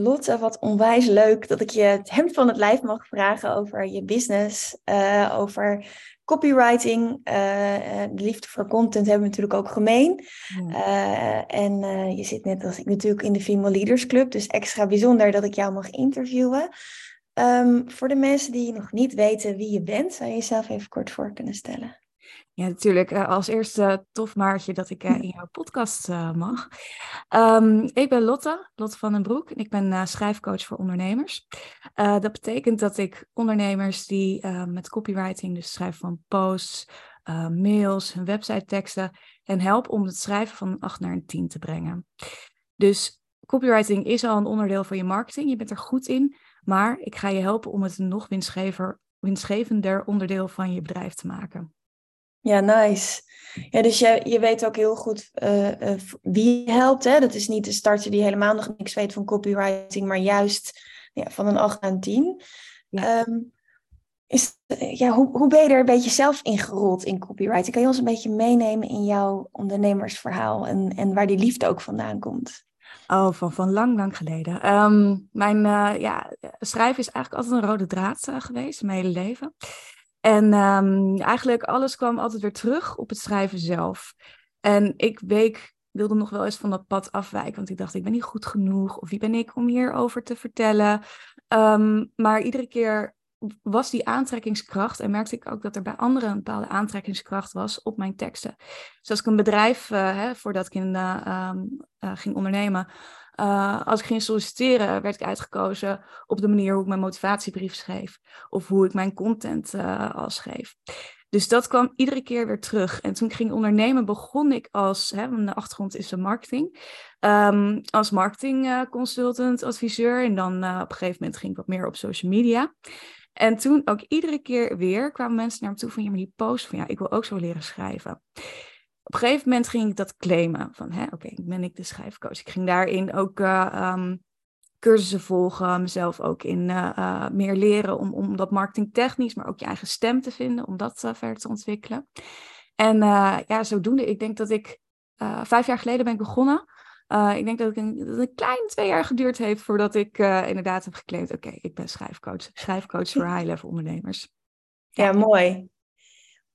Lotte, wat onwijs leuk dat ik je het hemd van het lijf mag vragen over je business, uh, over copywriting. Uh, de liefde voor content hebben we natuurlijk ook gemeen. Uh, en je zit net als ik natuurlijk in de Female Leaders Club, dus extra bijzonder dat ik jou mag interviewen. Um, voor de mensen die nog niet weten wie je bent, zou je jezelf even kort voor kunnen stellen? Ja, natuurlijk. Uh, als eerste tof Maartje dat ik uh, in jouw podcast uh, mag. Um, ik ben Lotte, Lotte van den Broek. En ik ben schrijfcoach voor ondernemers. dat betekent dat ik ondernemers die met copywriting, dus schrijven van posts, mails, hun website teksten, en help om het schrijven van een 8 naar een 10 te brengen. Dus copywriting is al een onderdeel van je marketing. Je bent er goed in. Maar ik ga je helpen om het een nog winstgevender onderdeel van je bedrijf te maken. Ja, nice. Ja, dus je, je weet ook heel goed uh, uh, wie helpt. Hè? Dat is niet de starter die helemaal nog niks weet van copywriting, maar juist ja, van een 8 naar een 10. Ja. Um, is, ja, hoe, hoe ben je er een beetje zelf ingerold in copywriting? Kan je ons een beetje meenemen in jouw ondernemersverhaal en, en waar die liefde ook vandaan komt? Oh, van, van lang, lang geleden. Um, mijn uh, ja, schrijven is eigenlijk altijd een rode draad geweest, mijn hele leven. En um, eigenlijk alles kwam altijd weer terug op het schrijven zelf. En ik week, wilde nog wel eens van dat pad afwijken, want ik dacht, ik ben niet goed genoeg. Of wie ben ik om hierover te vertellen? Um, maar iedere keer was die aantrekkingskracht en merkte ik ook dat er bij anderen een bepaalde aantrekkingskracht was op mijn teksten. Dus als ik een bedrijf, uh, hè, voordat ik in, uh, ging ondernemen, uh, als ik ging solliciteren, werd ik uitgekozen op de manier hoe ik mijn motivatiebrief schreef. Of hoe ik mijn content uh, al schreef. Dus dat kwam iedere keer weer terug. En toen ik ging ondernemen, begon ik als, hè, mijn achtergrond is de marketing, um, als marketingconsultant, adviseur. En dan op een gegeven moment ging ik wat meer op social media. En toen ook iedere keer weer kwamen mensen naar me toe van, ja, maar die post van, ja, ik wil ook zo leren schrijven op een gegeven moment ging ik dat claimen. Van, oké, okay, ben ik de schrijfcoach. Ik ging daarin ook uh, um, cursussen volgen. Mezelf ook in uh, uh, meer leren om, om dat marketingtechnisch, maar ook je eigen stem te vinden. Om dat verder te ontwikkelen. En ja, zodoende. Ik denk dat ik vijf jaar geleden ben ik begonnen. ik denk dat, ik een, klein twee jaar geduurd heeft voordat ik inderdaad heb geclaimd. Oké, ik ben schrijfcoach. Schrijfcoach voor high-level ondernemers. Ja, ja, mooi.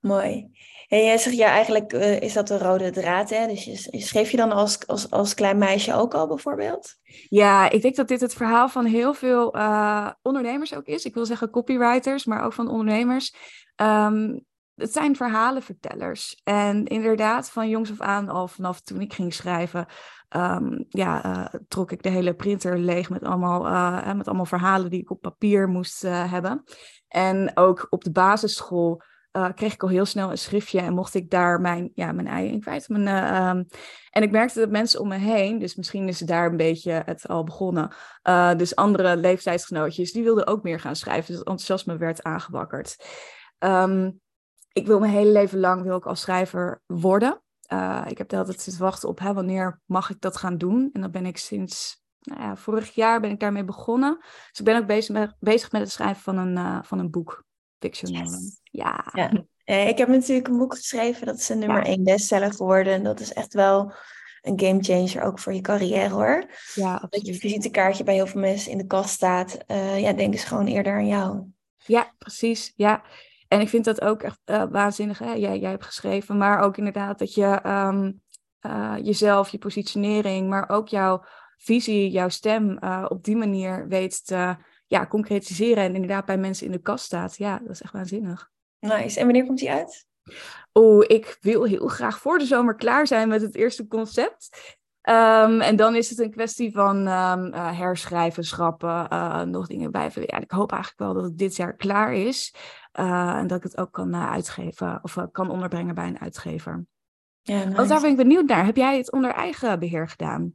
Mooi. En jij zegt ja, eigenlijk uh, is dat een rode draad. Hè? Dus je, schreef je dan als, als, als klein meisje ook al bijvoorbeeld? Ja, ik denk dat dit het verhaal van heel veel uh, ondernemers ook is. Ik wil zeggen copywriters, maar ook van ondernemers. Um, het zijn verhalenvertellers. En inderdaad, van jongs af aan, al vanaf toen ik ging schrijven, um, ja, uh, trok ik de hele printer leeg met allemaal, met allemaal verhalen die ik op papier moest hebben. En ook op de basisschool uh, kreeg ik al heel snel een schriftje en mocht ik daar mijn, ja, mijn ei in kwijt. Mijn, uh, um, en ik merkte dat mensen om me heen, dus misschien is daar een beetje het al begonnen. Uh, dus andere leeftijdsgenootjes, die wilden ook meer gaan schrijven. Dus het enthousiasme werd aangewakkerd. Um, ik wil mijn hele leven lang wil ik als schrijver worden. ik heb de hele tijd zitten wachten op hè, wanneer mag ik dat gaan doen. En dan ben ik sinds nou ja, vorig jaar ben ik daarmee begonnen. Dus ik ben ook bezig met, bezig met het schrijven van een, van een boek. Yes. Ja. ja. Eh, ik heb natuurlijk een boek geschreven, dat is een nummer ja. één bestseller geworden. En dat is echt wel een game changer ook voor je carrière hoor. Ja, absoluut. Dat je visitekaartje bij heel veel mensen in de kast staat. Uh, ja, denken ze gewoon eerder aan jou. Ja, precies. Ja. En ik vind dat ook echt uh, waanzinnig. Hè? Jij, jij hebt geschreven, maar ook inderdaad dat je um, uh, jezelf, je positionering, maar ook jouw visie, jouw stem op die manier weet te ja, concretiseren en inderdaad bij mensen in de kast staat. Ja, dat is echt waanzinnig. Nice. En wanneer komt die uit? Oh, ik wil heel graag voor de zomer klaar zijn met het eerste concept. Um, en dan is het een kwestie van um, uh, herschrijven, schrappen, uh, nog dingen bij. Ja, ik hoop eigenlijk wel dat het dit jaar klaar is. Uh, en dat ik het ook kan uitgeven of kan onderbrengen bij een uitgever. Ja, nice. Want daar ben ik benieuwd naar. Heb jij het onder eigen beheer gedaan?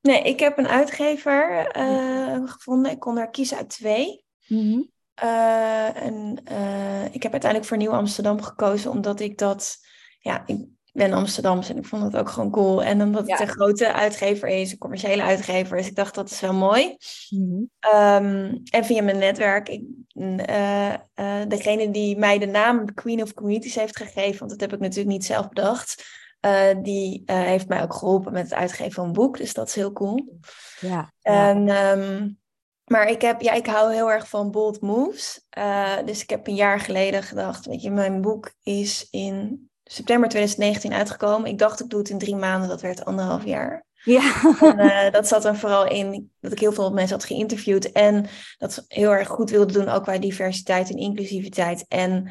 Nee, ik heb een uitgever uh, gevonden. Ik kon er kiezen uit twee. Mm-hmm. uh, en uh, ik heb uiteindelijk voor Nieuw Amsterdam gekozen, omdat ik dat, ja, ik ben Amsterdamse en ik vond dat ook gewoon cool. En omdat ja. het een grote uitgever is, een commerciële uitgever, dus ik dacht dat is wel mooi. Mm-hmm. Um, en via mijn netwerk, ik, degene die mij de naam Queen of Communities heeft gegeven, want dat heb ik natuurlijk niet zelf bedacht. Die heeft mij ook geholpen met het uitgeven van een boek. Dus dat is heel cool. Ja. En, ehm, maar ik, heb, ja, ik hou heel erg van bold moves. dus ik heb een jaar geleden gedacht, weet je, mijn boek is in september 2019 uitgekomen. Ik dacht, ik doe het in drie maanden. Dat werd anderhalf jaar. Ja. En, uh, dat zat er vooral in dat ik heel veel mensen had geïnterviewd. En dat heel erg goed wilde doen, ook bij diversiteit en inclusiviteit. En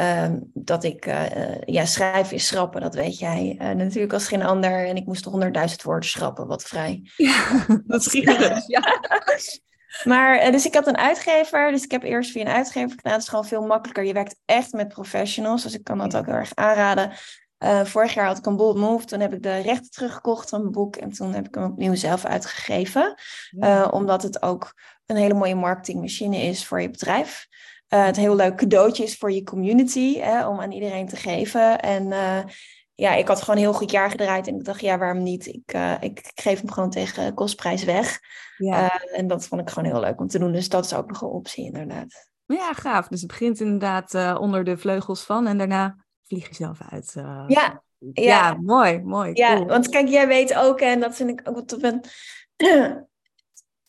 um, dat ik, uh, ja, schrijven is schrappen, dat weet jij uh, natuurlijk als geen ander. En ik moest honderdduizend woorden schrappen, wat vrij. Ja, dat schiet dus. Ja. Maar, dus ik had een uitgever, dus ik heb eerst via een uitgever gedaan. Het is gewoon veel makkelijker. Je werkt echt met professionals, dus ik kan dat ook heel erg aanraden. Vorig jaar had ik een bold move, toen heb ik de rechten teruggekocht van mijn boek en toen heb ik hem opnieuw zelf uitgegeven. Omdat het ook een hele mooie marketingmachine is voor je bedrijf. Uh, het heel leuk cadeautje is voor je community, hè, om aan iedereen te geven. En ja, ik had gewoon een heel goed jaar gedraaid en ik dacht, ja, waarom niet? Ik, ik geef hem gewoon tegen kostprijs weg. Ja. en dat vond ik gewoon heel leuk om te doen, dus dat is ook nog een optie inderdaad. Ja, gaaf. Dus het begint inderdaad onder de vleugels van en daarna vlieg je zelf uit. Ja, ja, ja. mooi, mooi. Ja, cool. want kijk, jij weet ook, en dat vind ik ook wat ben.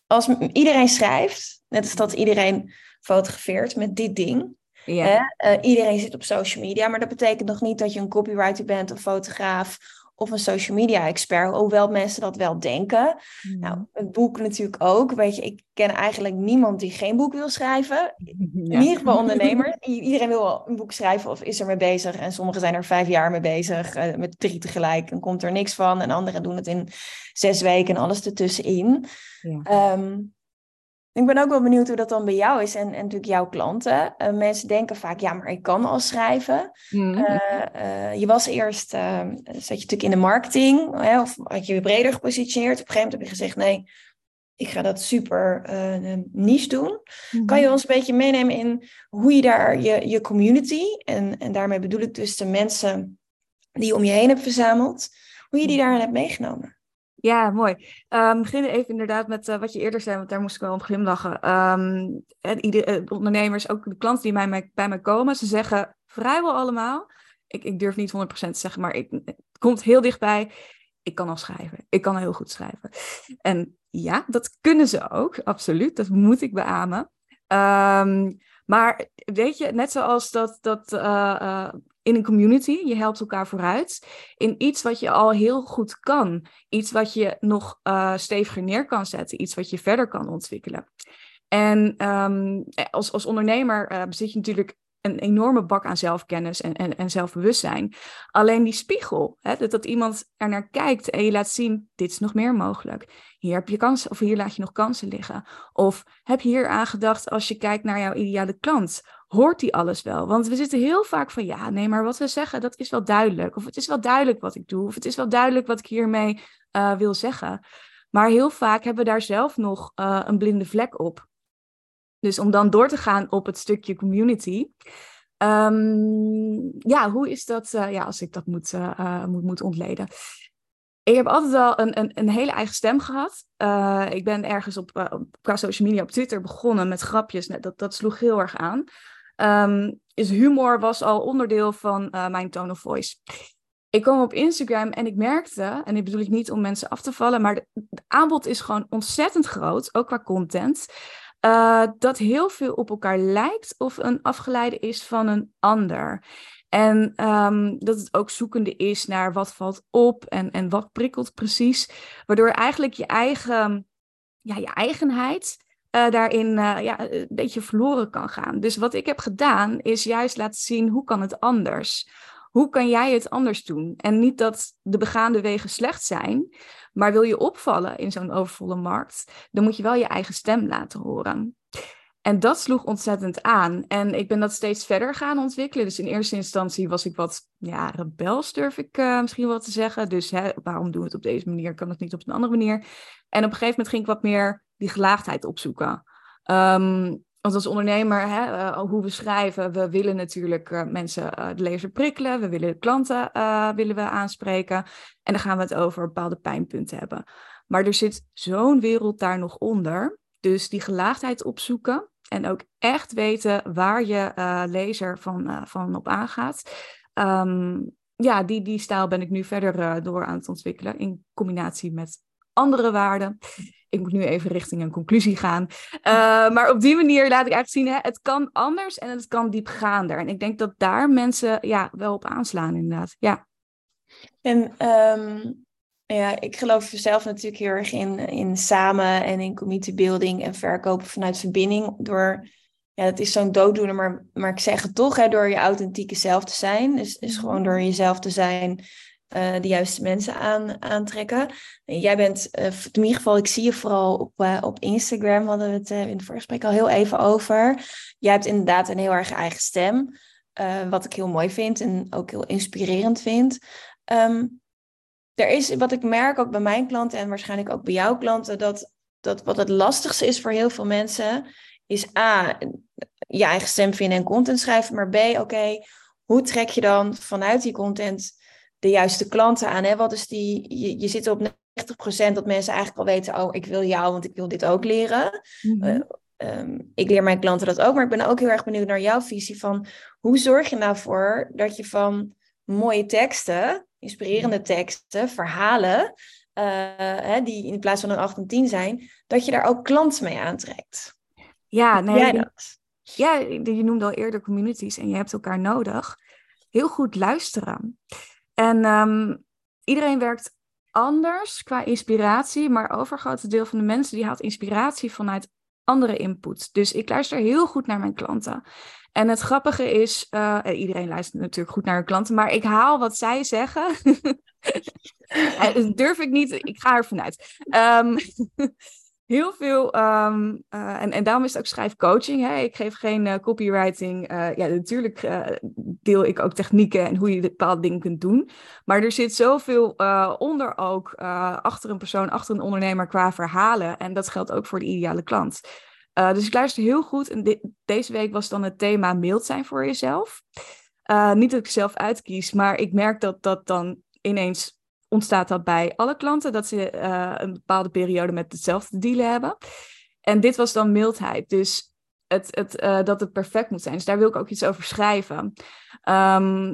Als iedereen schrijft, net als dat iedereen fotografeert met dit ding. Ja. Hè? Uh, iedereen zit op social media, maar dat betekent nog niet dat je een copywriter bent, een fotograaf of een social media expert, hoewel mensen dat wel denken. Mm. Nou, het boek natuurlijk ook. Weet je, ik ken eigenlijk niemand die geen boek wil schrijven. In ieder geval ondernemer. Iedereen wil wel een boek schrijven of is er mee bezig. En sommigen zijn er vijf jaar mee bezig, uh, met drie tegelijk. En komt er niks van. En anderen doen het in zes weken en alles ertussenin. Ja. Um, ik ben ook wel benieuwd hoe dat dan bij jou is en, en natuurlijk jouw klanten. Uh, mensen denken vaak, ja, maar ik kan al schrijven. Mm. Uh, uh, je was eerst, zat je natuurlijk in de marketing, hè, of had je je breder gepositioneerd. Op een gegeven moment heb je gezegd, nee, ik ga dat super niche doen. Mm. Kan je ons een beetje meenemen in hoe je daar je, je community, en, en daarmee bedoel ik dus de mensen die je om je heen hebt verzameld, hoe je die daarin hebt meegenomen? Ja, mooi. Um, beginnen even inderdaad met uh, wat je eerder zei, want daar moest ik wel om glimlachen. Um, en ieder, uh, ondernemers, ook de klanten die bij mij, bij mij komen, ze zeggen vrijwel allemaal, ik, ik durf niet 100% te zeggen, maar ik, het komt heel dichtbij, ik kan al schrijven. Ik kan heel goed schrijven. En ja, dat kunnen ze ook, absoluut. Dat moet ik beamen. Um, maar weet je, net zoals dat, dat uh, in een community. Je helpt elkaar vooruit in iets wat je al heel goed kan. Iets wat je nog uh, steviger neer kan zetten. Iets wat je verder kan ontwikkelen. En um, als, als ondernemer uh, bezit je natuurlijk een enorme bak aan zelfkennis en, en, en zelfbewustzijn. Alleen die spiegel, hè, dat, dat iemand er naar kijkt en je laat zien, dit is nog meer mogelijk. Hier heb je kansen, of hier laat je nog kansen liggen. Of heb je hier aangedacht als je kijkt naar jouw ideale klant? hoort die alles wel? Want we zitten heel vaak van, ja, nee, maar wat we zeggen, dat is wel duidelijk. Of het is wel duidelijk wat ik doe. Of het is wel duidelijk wat ik hiermee uh, wil zeggen. Maar heel vaak hebben we daar zelf nog uh, een blinde vlek op. Dus om dan door te gaan op het stukje community. Um, ja, hoe is dat, uh, ja, als ik dat moet, moet, moet ontleden? ik heb altijd wel een, een, een hele eigen stem gehad. Ik ben ergens op, qua social media op Twitter begonnen met grapjes. Dat, dat sloeg heel erg aan. Um, is humor was al onderdeel van mijn tone of voice. Ik kwam op Instagram en ik merkte, en dit bedoel ik niet om mensen af te vallen, maar het aanbod is gewoon ontzettend groot, ook qua content. Uh, dat heel veel op elkaar lijkt of een afgeleide is van een ander. En um, dat het ook zoekende is naar wat valt op en, en wat prikkelt precies. Waardoor eigenlijk je eigen, ja, je eigenheid uh, daarin uh, ja, een beetje verloren kan gaan. Dus wat ik heb gedaan is juist laten zien hoe kan het anders. Hoe kan jij het anders doen? En niet dat de begaande wegen slecht zijn, maar wil je opvallen in zo'n overvolle markt, dan moet je wel je eigen stem laten horen. En dat sloeg ontzettend aan. En ik ben dat steeds verder gaan ontwikkelen. Dus in eerste instantie was ik wat ja, rebels, durf ik uh, misschien wel te zeggen. Dus hè, waarom doen we het op deze manier? Kan het niet op een andere manier? En op een gegeven moment ging ik wat meer die gelaagdheid opzoeken. Um, want als ondernemer, hè, uh, hoe we schrijven, we willen natuurlijk uh, mensen, de lezer prikkelen. We willen klanten willen we aanspreken. En dan gaan we het over bepaalde pijnpunten hebben. Maar er zit zo'n wereld daar nog onder. Dus die gelaagdheid opzoeken en ook echt weten waar je lezer van, van op aangaat. Um, ja, die, die stijl ben ik nu verder door aan het ontwikkelen in combinatie met andere waarden. Ik moet nu even richting een conclusie gaan. maar op die manier laat ik eigenlijk zien, hè, het kan anders en het kan diepgaander. En ik denk dat daar mensen ja, wel op aanslaan, inderdaad. Ja. En ehm, ja, ik geloof zelf natuurlijk heel erg in, in samen en in community building en verkopen vanuit verbinding. Door, ja, het is zo'n dooddoener, maar, maar ik zeg het toch, hè, door je authentieke zelf te zijn. Dus, dus gewoon door jezelf te zijn, uh, de juiste mensen aan, aantrekken. En jij bent, uh, in ieder geval, ik zie je vooral op, uh, op Instagram, hadden we het in het voorgesprek al heel even over. Jij hebt inderdaad een heel erg eigen stem, wat ik heel mooi vind en ook heel inspirerend vind. Um, er is, wat ik merk ook bij mijn klanten en waarschijnlijk ook bij jouw klanten, dat, dat wat het lastigste is voor heel veel mensen, is A, je eigen stem vinden en content schrijven, maar B, oké, hoe trek je dan vanuit die content de juiste klanten aan? Hè? Wat is die, je, je zit op 90% dat mensen eigenlijk al weten, oh, ik wil jou, want ik wil dit ook leren. Mm ik leer mijn klanten dat ook, maar ik ben ook heel erg benieuwd naar jouw visie van hoe zorg je nou voor dat je van mooie teksten inspirerende teksten, verhalen, uh, hè, die in plaats van een 8 en 10 zijn, dat je daar ook klanten mee aantrekt. Ja, nee. Ja, je noemde al eerder communities en je hebt elkaar nodig. Heel goed luisteren. En um, iedereen werkt anders qua inspiratie, maar overgrote deel van de mensen die haalt inspiratie vanuit andere input. Dus ik luister heel goed naar mijn klanten. En het grappige is, uh, iedereen luistert natuurlijk goed naar hun klanten, maar ik haal wat zij zeggen. dat durf ik niet, ik ga er vanuit. Um, heel veel, um, uh, en, en daarom is het ook schrijfcoaching. Hè? Ik geef geen uh, copywriting. ja, natuurlijk deel ik ook technieken en hoe je bepaalde dingen kunt doen. Maar er zit zoveel onder ook, achter een persoon, achter een ondernemer qua verhalen. En dat geldt ook voor de ideale klant. Dus ik luister heel goed. En deze week was dan het thema mild zijn voor jezelf. Niet dat ik zelf uitkies, maar ik merk dat dat dan ineens ontstaat dat bij alle klanten. Dat ze uh, een bepaalde periode met hetzelfde dealen hebben. En dit was dan mildheid. Dus het, het, dat het perfect moet zijn. Dus daar wil ik ook iets over schrijven.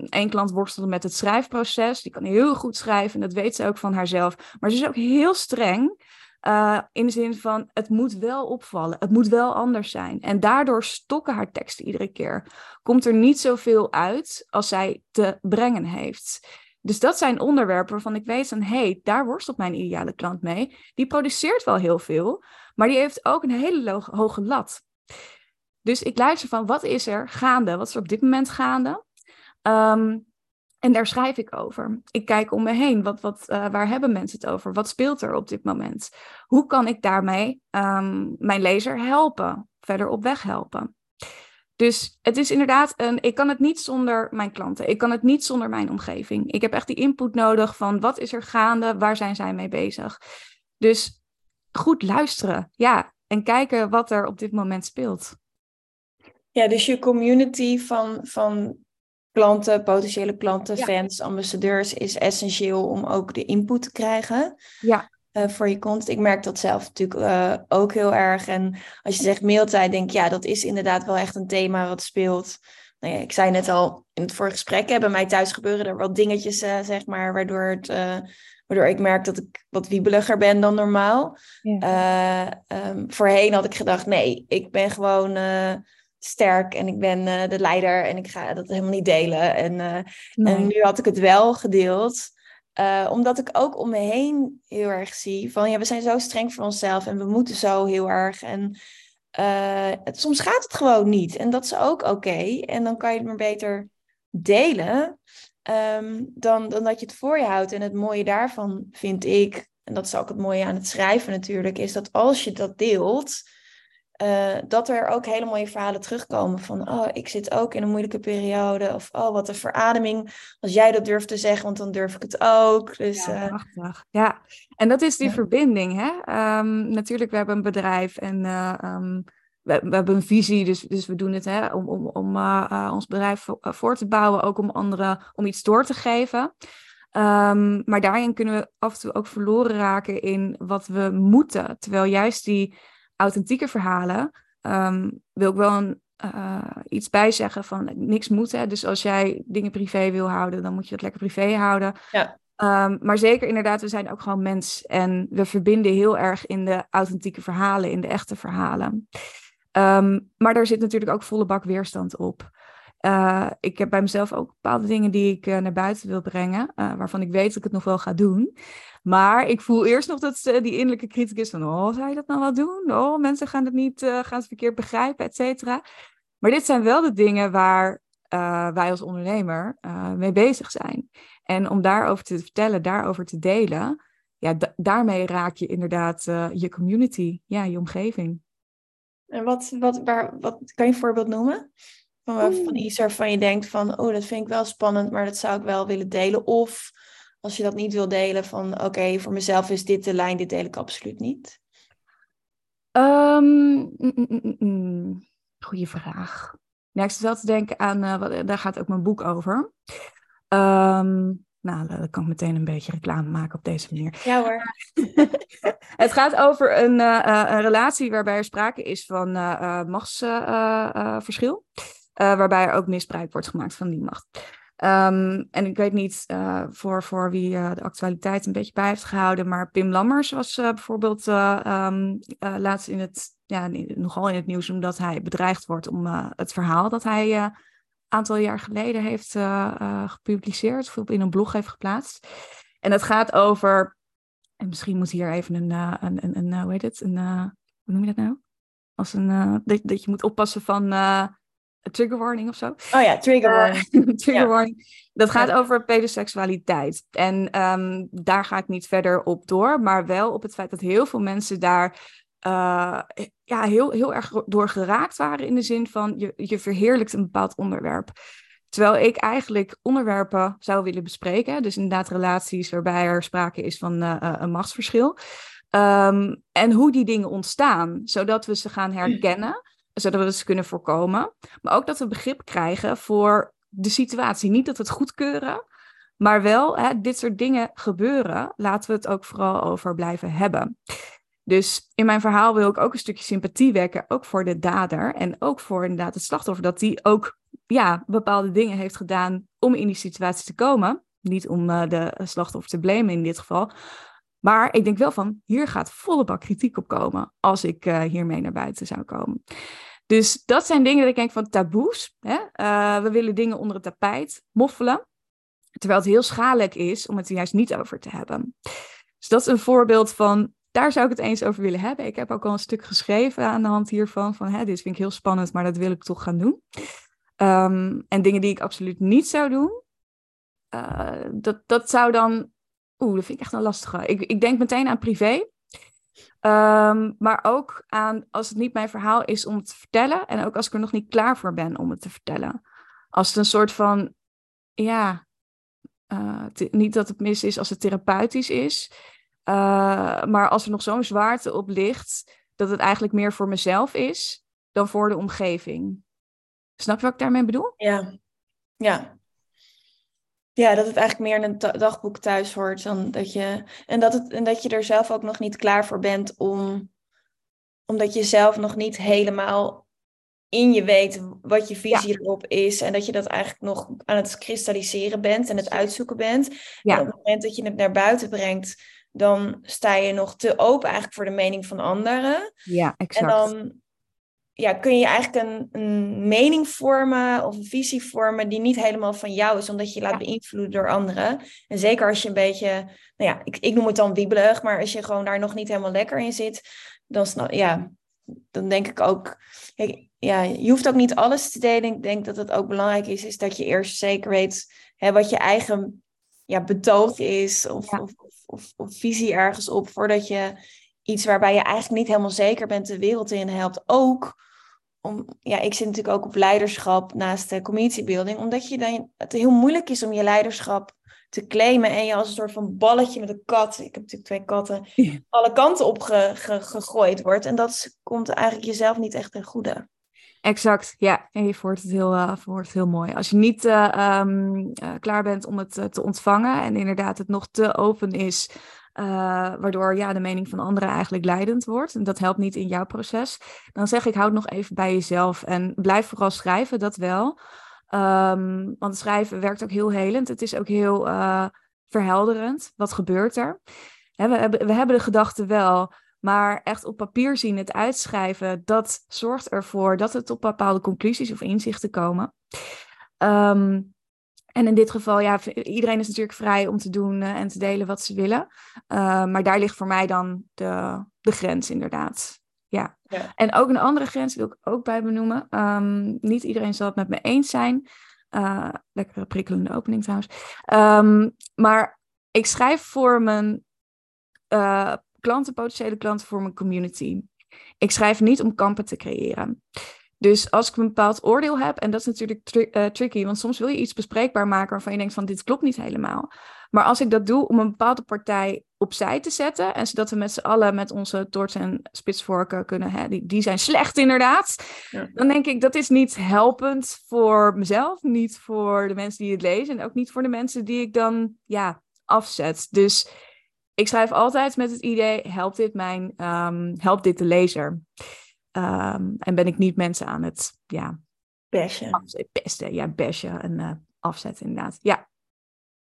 Eén klant worstelde met het schrijfproces. Die kan heel goed schrijven. En dat weet ze ook van haarzelf. Maar ze is ook heel streng. Uh, in de zin van, het moet wel opvallen, het moet wel anders zijn. En daardoor stokken haar teksten iedere keer. Komt er niet zoveel uit als zij te brengen heeft. Dus dat zijn onderwerpen waarvan ik weet van, hé, hey, daar worstelt mijn ideale klant mee. Die produceert wel heel veel, maar die heeft ook een hele hoge lat. Dus ik luister van, wat is er gaande? Wat is er op dit moment gaande? Um, en daar schrijf ik over. Ik kijk om me heen. Wat, wat, uh, waar hebben mensen het over? Wat speelt er op dit moment? Hoe kan ik daarmee um, mijn lezer helpen? Verder op weg helpen? Dus het is inderdaad een. Ik kan het niet zonder mijn klanten. Ik kan het niet zonder mijn omgeving. Ik heb echt die input nodig van wat is er gaande? Waar zijn zij mee bezig? Dus goed luisteren. Ja. En kijken wat er op dit moment speelt. Ja, dus je community van, van klanten, potentiële klanten, fans, ambassadeurs is essentieel om ook de input te krijgen. Ja. Uh, voor je content. Ik merk dat zelf natuurlijk uh, ook heel erg. En als je zegt mailtijd, denk ik, ja, dat is inderdaad wel echt een thema wat speelt. Nou ja, ik zei net al in het vorige gesprek, hè, bij mij thuis gebeuren er wel dingetjes, uh, zeg maar, waardoor, het, waardoor ik merk dat ik wat wiebeliger ben dan normaal. Ja. Um, voorheen had ik gedacht, nee, ik ben gewoon sterk en ik ben de leider en ik ga dat helemaal niet delen. En, en nu had ik het wel gedeeld, uh, omdat ik ook om me heen heel erg zie van ja, we zijn zo streng voor onszelf en we moeten zo heel erg. En het, soms gaat het gewoon niet en dat is ook oké. En dan kan je het maar beter delen um, dan, dan dat je het voor je houdt. En het mooie daarvan vind ik, en dat is ook het mooie aan het schrijven natuurlijk, is dat als je dat deelt uh, dat er ook hele mooie verhalen terugkomen van, oh, ik zit ook in een moeilijke periode. Of, oh, wat een verademing. Als jij dat durft te zeggen, want dan durf ik het ook. Dus, ja, uh, ja. en dat is die verbinding. Hè? Um, natuurlijk, we hebben een bedrijf en uh, um, we, we, hebben een visie. Dus, dus we doen het hè, om, om, om ons bedrijf voor te bouwen. Ook om anderen, om iets door te geven. Um, maar daarin kunnen we af en toe ook verloren raken in wat we moeten. Terwijl juist die authentieke verhalen um, wil ik wel een, iets bij zeggen van niks moet. Hè? Dus als jij dingen privé wil houden, dan moet je het lekker privé houden. Ja. Ehm, maar zeker inderdaad, we zijn ook gewoon mens. En we verbinden heel erg in de authentieke verhalen, in de echte verhalen. Ehm, maar daar zit natuurlijk ook volle bak weerstand op. Uh, ik heb bij mezelf ook bepaalde dingen die ik uh, naar buiten wil brengen, uh, waarvan ik weet dat ik het nog wel ga doen. Maar ik voel eerst nog dat die innerlijke criticus van, oh, zou je dat nou wel doen? Oh, mensen gaan het niet, gaan het verkeerd begrijpen, et cetera. Maar dit zijn wel de dingen waar wij als ondernemer mee bezig zijn. En om daarover te vertellen, daarover te delen, ja, daarmee raak je inderdaad je community, ja, je omgeving. En wat, wat, waar, wat kan je een voorbeeld noemen? Van, van iets waarvan je denkt van, oh, dat vind ik wel spannend, maar dat zou ik wel willen delen. Of als je dat niet wil delen, van oké, voor mezelf is dit de lijn, dit deel ik absoluut niet. Um, mm, goeie vraag. Ja, ik zit wel te denken aan, uh, wat, daar gaat ook mijn boek over. Um, nou, dan kan ik meteen een beetje reclame maken op deze manier. Ja hoor. het gaat over een, uh, een, relatie waarbij er sprake is van uh, machtsverschil. Waarbij er ook misbruik wordt gemaakt van die macht. Um, en ik weet niet voor, voor wie de actualiteit een beetje bij heeft gehouden, maar Pim Lammers was bijvoorbeeld um, laatst in het, ja, nogal in het nieuws omdat hij bedreigd wordt om het verhaal dat hij aantal jaar geleden heeft gepubliceerd of in een blog heeft geplaatst. En het gaat over, en misschien moet hier even een, een, een, een hoe heet het, een, hoe noem je dat nou? Als een, dat, dat je moet oppassen van een trigger warning of zo. Oh ja, trigger warning. trigger warning. Dat gaat over pedoseksualiteit. En um, daar ga ik niet verder op door, maar wel op het feit dat heel veel mensen daar uh, ja, heel, heel erg door geraakt waren in de zin van je, je verheerlijkt een bepaald onderwerp. Terwijl ik eigenlijk onderwerpen zou willen bespreken. Dus inderdaad relaties waarbij er sprake is van uh, een machtsverschil. Um, en hoe die dingen ontstaan, zodat we ze gaan herkennen, zodat we ze kunnen voorkomen. Maar ook dat we begrip krijgen voor de situatie. Niet dat we het goedkeuren, maar wel hè, dit soort dingen gebeuren. Laten we het ook vooral over blijven hebben. Dus in mijn verhaal wil ik ook een stukje sympathie wekken, ook voor de dader en ook voor inderdaad het slachtoffer, dat die ook ja, bepaalde dingen heeft gedaan om in die situatie te komen. Niet om uh, de slachtoffer te blamen in dit geval. Maar ik denk wel van, hier gaat volle bak kritiek op komen als ik uh, hiermee naar buiten zou komen. Dus dat zijn dingen dat ik denk van taboes. Hè? Uh, we willen dingen onder het tapijt moffelen. Terwijl het heel schadelijk is om het er juist niet over te hebben. Dus dat is een voorbeeld van daar zou ik het eens over willen hebben. Ik heb ook al een stuk geschreven aan de hand hiervan. Van hè, dit vind ik heel spannend, maar dat wil ik toch gaan doen. Um, en dingen die ik absoluut niet zou doen. Uh, dat, dat zou dan. Oeh, dat vind ik echt een lastige. Ik, ik denk meteen aan privé. Um, maar ook aan als het niet mijn verhaal is om het te vertellen. En ook als ik er nog niet klaar voor ben om het te vertellen. Als het een soort van. Ja. Uh, niet dat het mis is als het therapeutisch is. Uh, maar als er nog zo'n zwaarte op ligt, dat het eigenlijk meer voor mezelf is dan voor de omgeving. Snap je wat ik daarmee bedoel? Ja, ja. Ja, dat het eigenlijk meer in een dagboek thuis hoort dan dat je. En dat, het, en dat je er zelf ook nog niet klaar voor bent om. Omdat je zelf nog niet helemaal in je weet wat je visie erop is. En dat je dat eigenlijk nog aan het kristalliseren bent en het uitzoeken bent. Ja. En op het moment dat je het naar buiten brengt, dan sta je nog te open eigenlijk voor de mening van anderen. Ja, exact. En dan ja, kun je eigenlijk een, een mening vormen of een visie vormen die niet helemaal van jou is, omdat je je laat beïnvloeden door anderen. En zeker als je een beetje, nou ja, ik, ik noem het dan wiebelig, maar als je gewoon daar nog niet helemaal lekker in zit, dan, snap, ja, dan denk ik ook, ja, je hoeft ook niet alles te delen. Ik denk dat het ook belangrijk is, is dat je eerst zeker weet hè, wat je eigen ja, betoog is of, of, of, of, visie ergens op, voordat je iets waarbij je eigenlijk niet helemaal zeker bent de wereld in helpt. Ook om, ja, ik zit natuurlijk ook op leiderschap naast de community building, omdat je dan, het heel moeilijk is om je leiderschap te claimen en je als een soort van balletje met een kat, ik heb natuurlijk twee katten, alle kanten op gegooid wordt. En dat komt eigenlijk jezelf niet echt ten goede. Exact, ja. En je voert het heel, uh, het heel mooi. Als je niet uh, um, uh, klaar bent om het te ontvangen en inderdaad het nog te open is waardoor ja, de mening van anderen eigenlijk leidend wordt. En dat helpt niet in jouw proces. Dan zeg ik, houd nog even bij jezelf en blijf vooral schrijven, dat wel. Um, want schrijven werkt ook heel helend. Het is ook heel uh, verhelderend. Wat gebeurt er? we, hebben, we hebben de gedachten wel, maar echt op papier zien, het uitschrijven, dat zorgt ervoor dat het op bepaalde conclusies of inzichten komen. Um, en in dit geval, ja, iedereen is natuurlijk vrij om te doen uh, en te delen wat ze willen. Uh, maar daar ligt voor mij dan de, de grens, inderdaad. Ja. ja. En ook een andere grens wil ik ook bij benoemen. Um, niet iedereen zal het met me eens zijn. Uh, lekkere prikkelende opening trouwens. Um, maar ik schrijf voor mijn uh, klanten, potentiële klanten, voor mijn community. Ik schrijf niet om kampen te creëren. Dus als ik een bepaald oordeel heb, en dat is natuurlijk tri uh, tricky, want soms wil je iets bespreekbaar maken waarvan je denkt van dit klopt niet helemaal. Maar als ik dat doe om een bepaalde partij opzij te zetten, en zodat we met z'n allen met onze torts en spitsvorken kunnen, hè, die, die zijn slecht inderdaad, ja. dan denk ik dat is niet helpend voor mezelf, niet voor de mensen die het lezen en ook niet voor de mensen die ik dan ja, afzet. Dus ik schrijf altijd met het idee, helpt dit, mijn, um, helpt dit de lezer? Um, en ben ik niet mensen aan het, ja... Bashen. Pesten, ja, bashen en uh, afzetten inderdaad. Ja.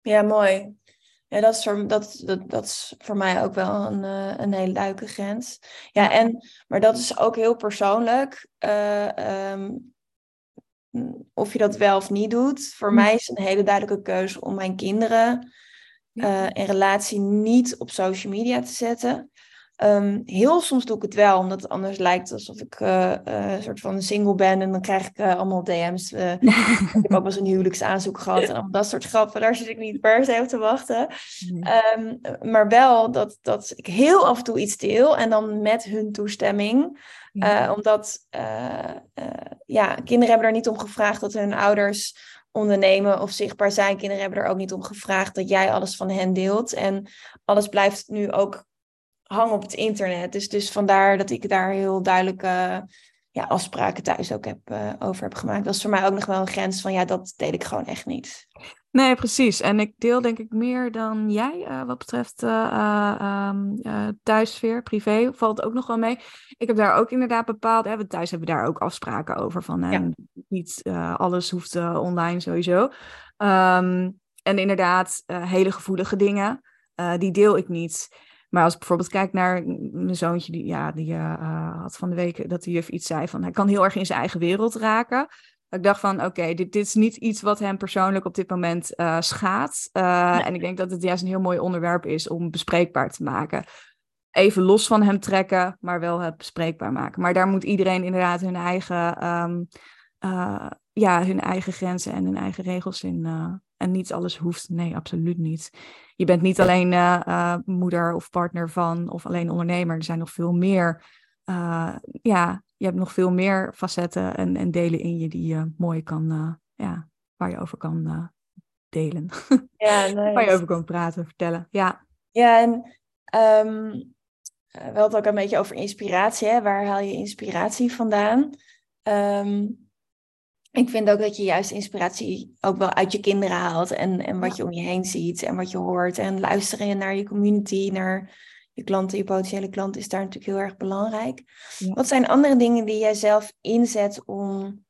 Ja, mooi. Ja, dat is voor, dat, dat, dat is voor mij ook wel een, uh, een hele duidelijke grens. Ja, en, maar dat is ook heel persoonlijk. Uh, um, of je dat wel of niet doet. Voor hm. mij is een hele duidelijke keuze om mijn kinderen uh, in relatie niet op social media te zetten. Um, heel soms doe ik het wel, omdat het anders lijkt alsof ik uh, uh, een soort van single ben. En dan krijg ik uh, allemaal DM's. ik heb ook wel eens een huwelijksaanzoek gehad. En dat soort grappen, daar zit ik niet per se op te wachten. Um, maar wel dat, dat ik heel af en toe iets deel. En dan met hun toestemming. Ja. omdat ja, kinderen hebben er niet om gevraagd dat hun ouders ondernemen of zichtbaar zijn. Kinderen hebben er ook niet om gevraagd dat jij alles van hen deelt. En alles blijft nu ook hangen op het internet. Dus, dus vandaar dat ik daar heel duidelijke ja, afspraken thuis ook heb, uh, over heb gemaakt. Dat is voor mij ook nog wel een grens van ja, dat deel ik gewoon echt niet. Nee, precies. En ik deel denk ik meer dan jij uh, wat betreft uh, thuissfeer, privé. Valt ook nog wel mee. Ik heb daar ook inderdaad bepaald. Hè, we thuis hebben daar ook afspraken over van ja. niet alles hoeft online sowieso. Um, en inderdaad, hele gevoelige dingen, die deel ik niet. Maar als ik bijvoorbeeld kijk naar mijn zoontje, die, ja, die uh, had van de week dat de juf iets zei van hij kan heel erg in zijn eigen wereld raken. Ik dacht van, oké, dit, dit is niet iets wat hem persoonlijk op dit moment uh, schaadt. Uh, En ik denk dat het juist een heel mooi onderwerp is om bespreekbaar te maken. Even los van hem trekken, maar wel het bespreekbaar maken. Maar daar moet iedereen inderdaad hun eigen, um, ja, hun eigen grenzen en hun eigen regels in, en niet alles hoeft. Nee, absoluut niet. Je bent niet alleen uh, uh, moeder of partner van of alleen ondernemer. Er zijn nog veel meer. Uh, ja, je hebt nog veel meer facetten en, en delen in je die je mooi kan, ja, waar je over kan delen. Ja, nice. waar je over kan praten, vertellen. Ja, ja en um, we hadden het ook een beetje over inspiratie. Hè? Waar haal je inspiratie vandaan? Um, ik vind ook dat je juist inspiratie ook wel uit je kinderen haalt. En, en wat je om je heen ziet en wat je hoort. En luisteren naar je community, naar je klanten, je potentiële klanten is daar natuurlijk heel erg belangrijk. Wat zijn andere dingen die jij zelf inzet om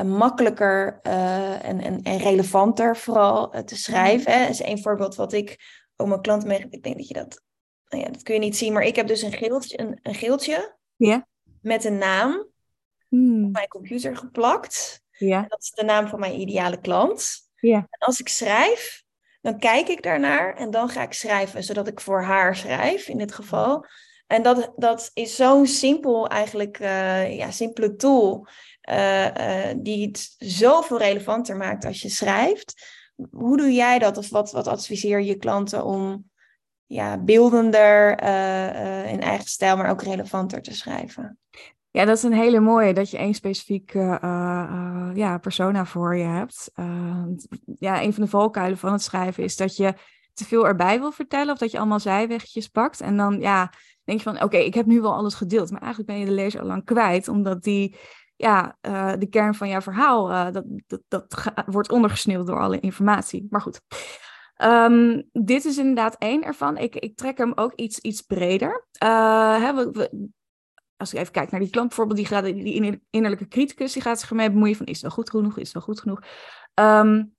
uh, makkelijker uh, en, en, en relevanter vooral uh, te schrijven? Hè? Dat is een voorbeeld wat ik ook mijn klanten mee... Ik denk dat je dat... Nou ja, dat kun je niet zien, maar ik heb dus een geeltje, een, een geeltje ja. met een naam hmm. op mijn computer geplakt. Ja. Dat is de naam van mijn ideale klant. Ja. En als ik schrijf, dan kijk ik daarnaar en dan ga ik schrijven, zodat ik voor haar schrijf in dit geval. En dat, dat is zo'n simpel, eigenlijk, uh, ja, simpele tool, uh, uh, die het zoveel relevanter maakt als je schrijft. Hoe doe jij dat? Of wat, wat adviseer je klanten om ja, beeldender in eigen stijl, maar ook relevanter te schrijven? Ja, dat is een hele mooie, dat je één specifiek uh, uh, ja, persona voor je hebt. Uh, ja, een van de valkuilen van het schrijven is dat je te veel erbij wil vertellen of dat je allemaal zijwegjes pakt. En dan ja, denk je van, oké, ik heb nu wel alles gedeeld, maar eigenlijk ben je de lezer al lang kwijt, omdat die, ja, de kern van jouw verhaal, dat, dat, dat wordt ondergesneeuwd door alle informatie. Maar goed. Ehm, dit is inderdaad één ervan. Ik, ik trek hem ook iets, iets breder. Uh, hè, we, als ik even kijk naar die klant bijvoorbeeld, die, gaat, die innerlijke criticus, die gaat zich ermee bemoeien van is het wel goed genoeg, is het wel goed genoeg. Um,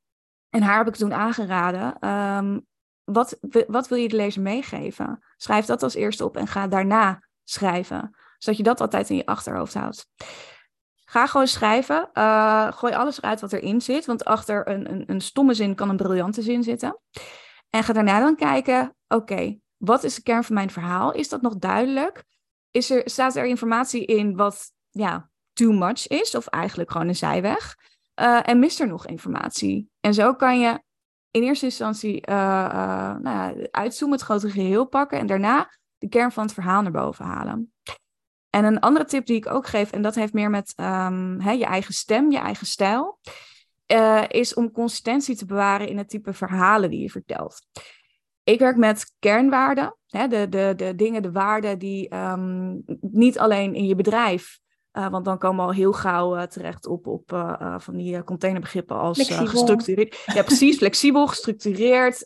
en haar heb ik toen aangeraden, um, wat, wat wil je de lezer meegeven? Schrijf dat als eerste op en ga daarna schrijven, zodat je dat altijd in je achterhoofd houdt. Ga gewoon schrijven. Uh, gooi alles eruit wat erin zit. Want achter een, een, een stomme zin kan een briljante zin zitten. En ga daarna dan kijken: oké, wat is de kern van mijn verhaal? Is dat nog duidelijk? Is er, staat er informatie in wat ja, too much is? Of eigenlijk gewoon een zijweg? Uh, en mist er nog informatie? En zo kan je in eerste instantie uh, nou uitzoomen, het grote geheel pakken. En daarna de kern van het verhaal naar boven halen. En een andere tip die ik ook geef, en dat heeft meer met hè, je eigen stem, je eigen stijl, is om consistentie te bewaren in het type verhalen die je vertelt. Ik werk met kernwaarden, hè, de, de, de dingen, de waarden die um, niet alleen in je bedrijf, uh, want dan komen we al heel gauw uh, terecht op, op uh, van die containerbegrippen als gestructureerd. Ja, precies, flexibel, gestructureerd,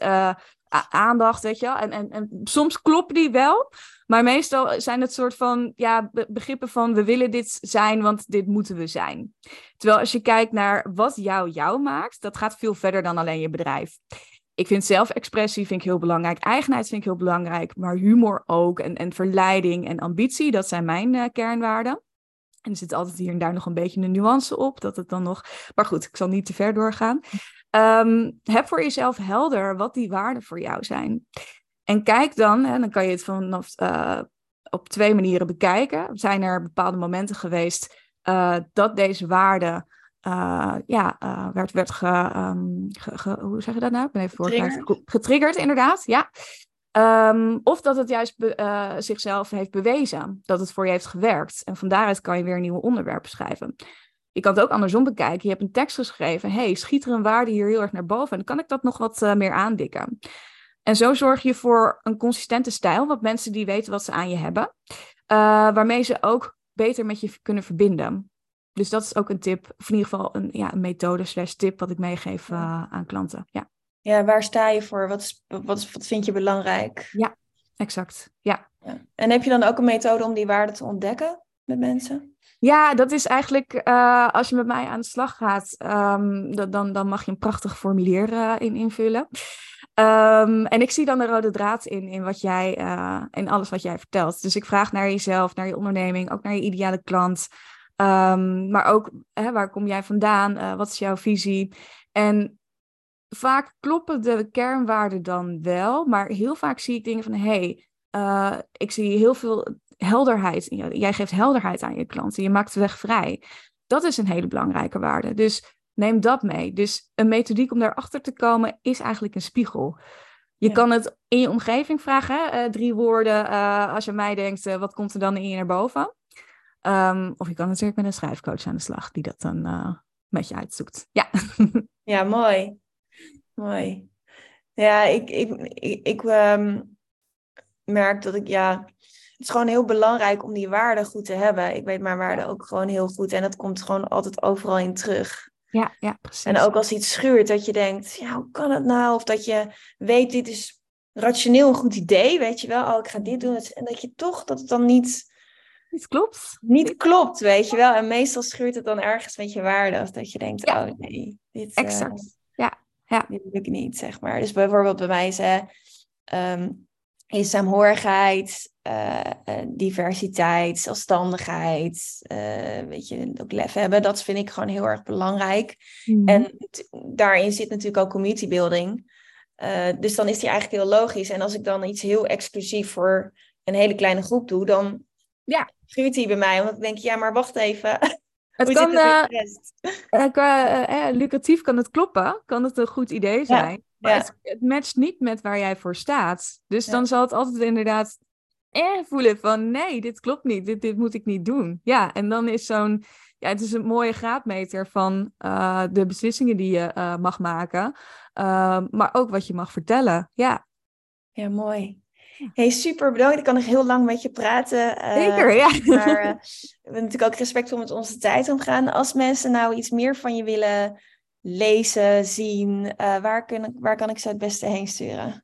aandacht, weet je wel. En, en, en soms kloppen die wel, maar meestal zijn het soort van ja, begrippen van we willen dit zijn, want dit moeten we zijn. Terwijl als je kijkt naar wat jou jou maakt, dat gaat veel verder dan alleen je bedrijf. Ik vind zelfexpressie vind ik heel belangrijk, eigenheid vind ik heel belangrijk, maar humor ook en, en verleiding en ambitie, dat zijn mijn uh, kernwaarden. En er zit altijd hier en daar nog een beetje een nuance op, dat het dan nog. Maar goed, ik zal niet te ver doorgaan. Um, heb voor jezelf helder wat die waarden voor jou zijn. En kijk dan, en dan kan je het vanaf uh, op twee manieren bekijken. Zijn er bepaalde momenten geweest uh, dat deze waarde uh, ja, werd, werd ge, um, ge, ge, hoe zeg je dat nou? Ik ben even getriggerd. getriggerd, inderdaad, ja. Um, of dat het juist be, zichzelf heeft bewezen, dat het voor je heeft gewerkt. En van daaruit kan je weer nieuwe onderwerpen schrijven. Je kan het ook andersom bekijken. Je hebt een tekst geschreven. hey, schiet er een waarde hier heel erg naar boven? En dan kan ik dat nog wat meer aandikken. En zo zorg je voor een consistente stijl, wat mensen die weten wat ze aan je hebben, waarmee ze ook beter met je kunnen verbinden. Dus dat is ook een tip, of in ieder geval een, ja, een methode slash tip wat ik meegeef uh, aan klanten. Ja. ja, waar sta je voor? Wat, is, wat, wat vind je belangrijk? Ja, exact. Ja. ja. En heb je dan ook een methode om die waarden te ontdekken met mensen? Ja, dat is eigenlijk uh, als je met mij aan de slag gaat, um, dan, dan mag je een prachtig formulier uh, in invullen. Um, en ik zie dan de rode draad in, in, wat jij, uh, in alles wat jij vertelt. Dus ik vraag naar jezelf, naar je onderneming, ook naar je ideale klant. Um, maar ook, hè, waar kom jij vandaan? wat is jouw visie? En vaak kloppen de kernwaarden dan wel, maar heel vaak zie ik dingen van, hé, hey, ik zie heel veel helderheid. Jij geeft helderheid aan je klanten. Je maakt de weg vrij. Dat is een hele belangrijke waarde. Dus neem dat mee. Dus een methodiek om daarachter te komen is eigenlijk een spiegel. Je kan het in je omgeving vragen, hè? Uh, drie woorden. Als je mij denkt, wat komt er dan in je naar boven? Um, of je kan natuurlijk met een schrijfcoach aan de slag, die dat dan met je uitzoekt. Ja, ja mooi. Mooi. Ja, ik, ik, ik, ik um, merk dat ik, ja, het is gewoon heel belangrijk om die waarden goed te hebben. Ik weet mijn waarden ook gewoon heel goed. En dat komt gewoon altijd overal in terug. Ja, ja, precies. En ook als iets schuurt, dat je denkt, ja, hoe kan het nou? Of dat je weet, dit is rationeel een goed idee, weet je wel. Oh, ik ga dit doen. En dat je toch, dat het dan niet... Niet klopt. Niet klopt, weet je wel. En meestal schuurt het dan ergens met je waarden. Of dat je denkt, ja. oh nee, dit, exact. Uh, ja. Ja. dit lukt niet, zeg maar. Dus bijvoorbeeld bij mij is, um, is saamhorigheid, uh, diversiteit, zelfstandigheid, weet je, ook lef hebben. Dat vind ik gewoon heel erg belangrijk. Mm. En daarin zit natuurlijk ook community building. Dus dan is die eigenlijk heel logisch. En als ik dan iets heel exclusief voor een hele kleine groep doe, dan ja. schuurt hij bij mij. Want ik denk, ja, maar wacht even. Het kan, het qua lucratief kan het kloppen, kan het een goed idee zijn. Ja. Maar ja. het, het, matcht niet met waar jij voor staat. Dus ja. dan zal het altijd inderdaad eh voelen van nee, dit klopt niet, dit, dit moet ik niet doen. Ja, en dan is zo'n, ja, het is een mooie graadmeter van uh, de beslissingen die je uh, mag maken, uh, maar ook wat je mag vertellen. Ja, ja mooi. Hey, super bedankt. Ik kan nog heel lang met je praten. Zeker, ja. Maar we hebben natuurlijk ook respect om met onze tijd omgaan. Als mensen nou iets meer van je willen lezen, zien? waar, kun, waar kan ik ze het beste heen sturen?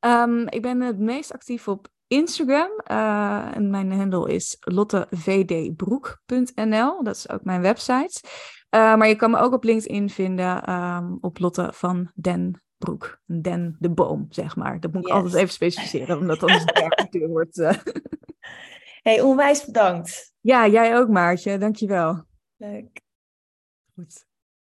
Ehm, ik ben het meest actief op Instagram. Uh, en mijn handle is lottevdbroek.nl. Dat is ook mijn website. Uh, maar je kan me ook op LinkedIn vinden um, op Lotte van Den Broek. Den de boom, zeg maar. Dat moet ik altijd even specificeren, omdat anders de cultuur wordt. Uh... Hey, onwijs bedankt. Ja, jij ook, Maartje. Dankjewel. Leuk. Goed.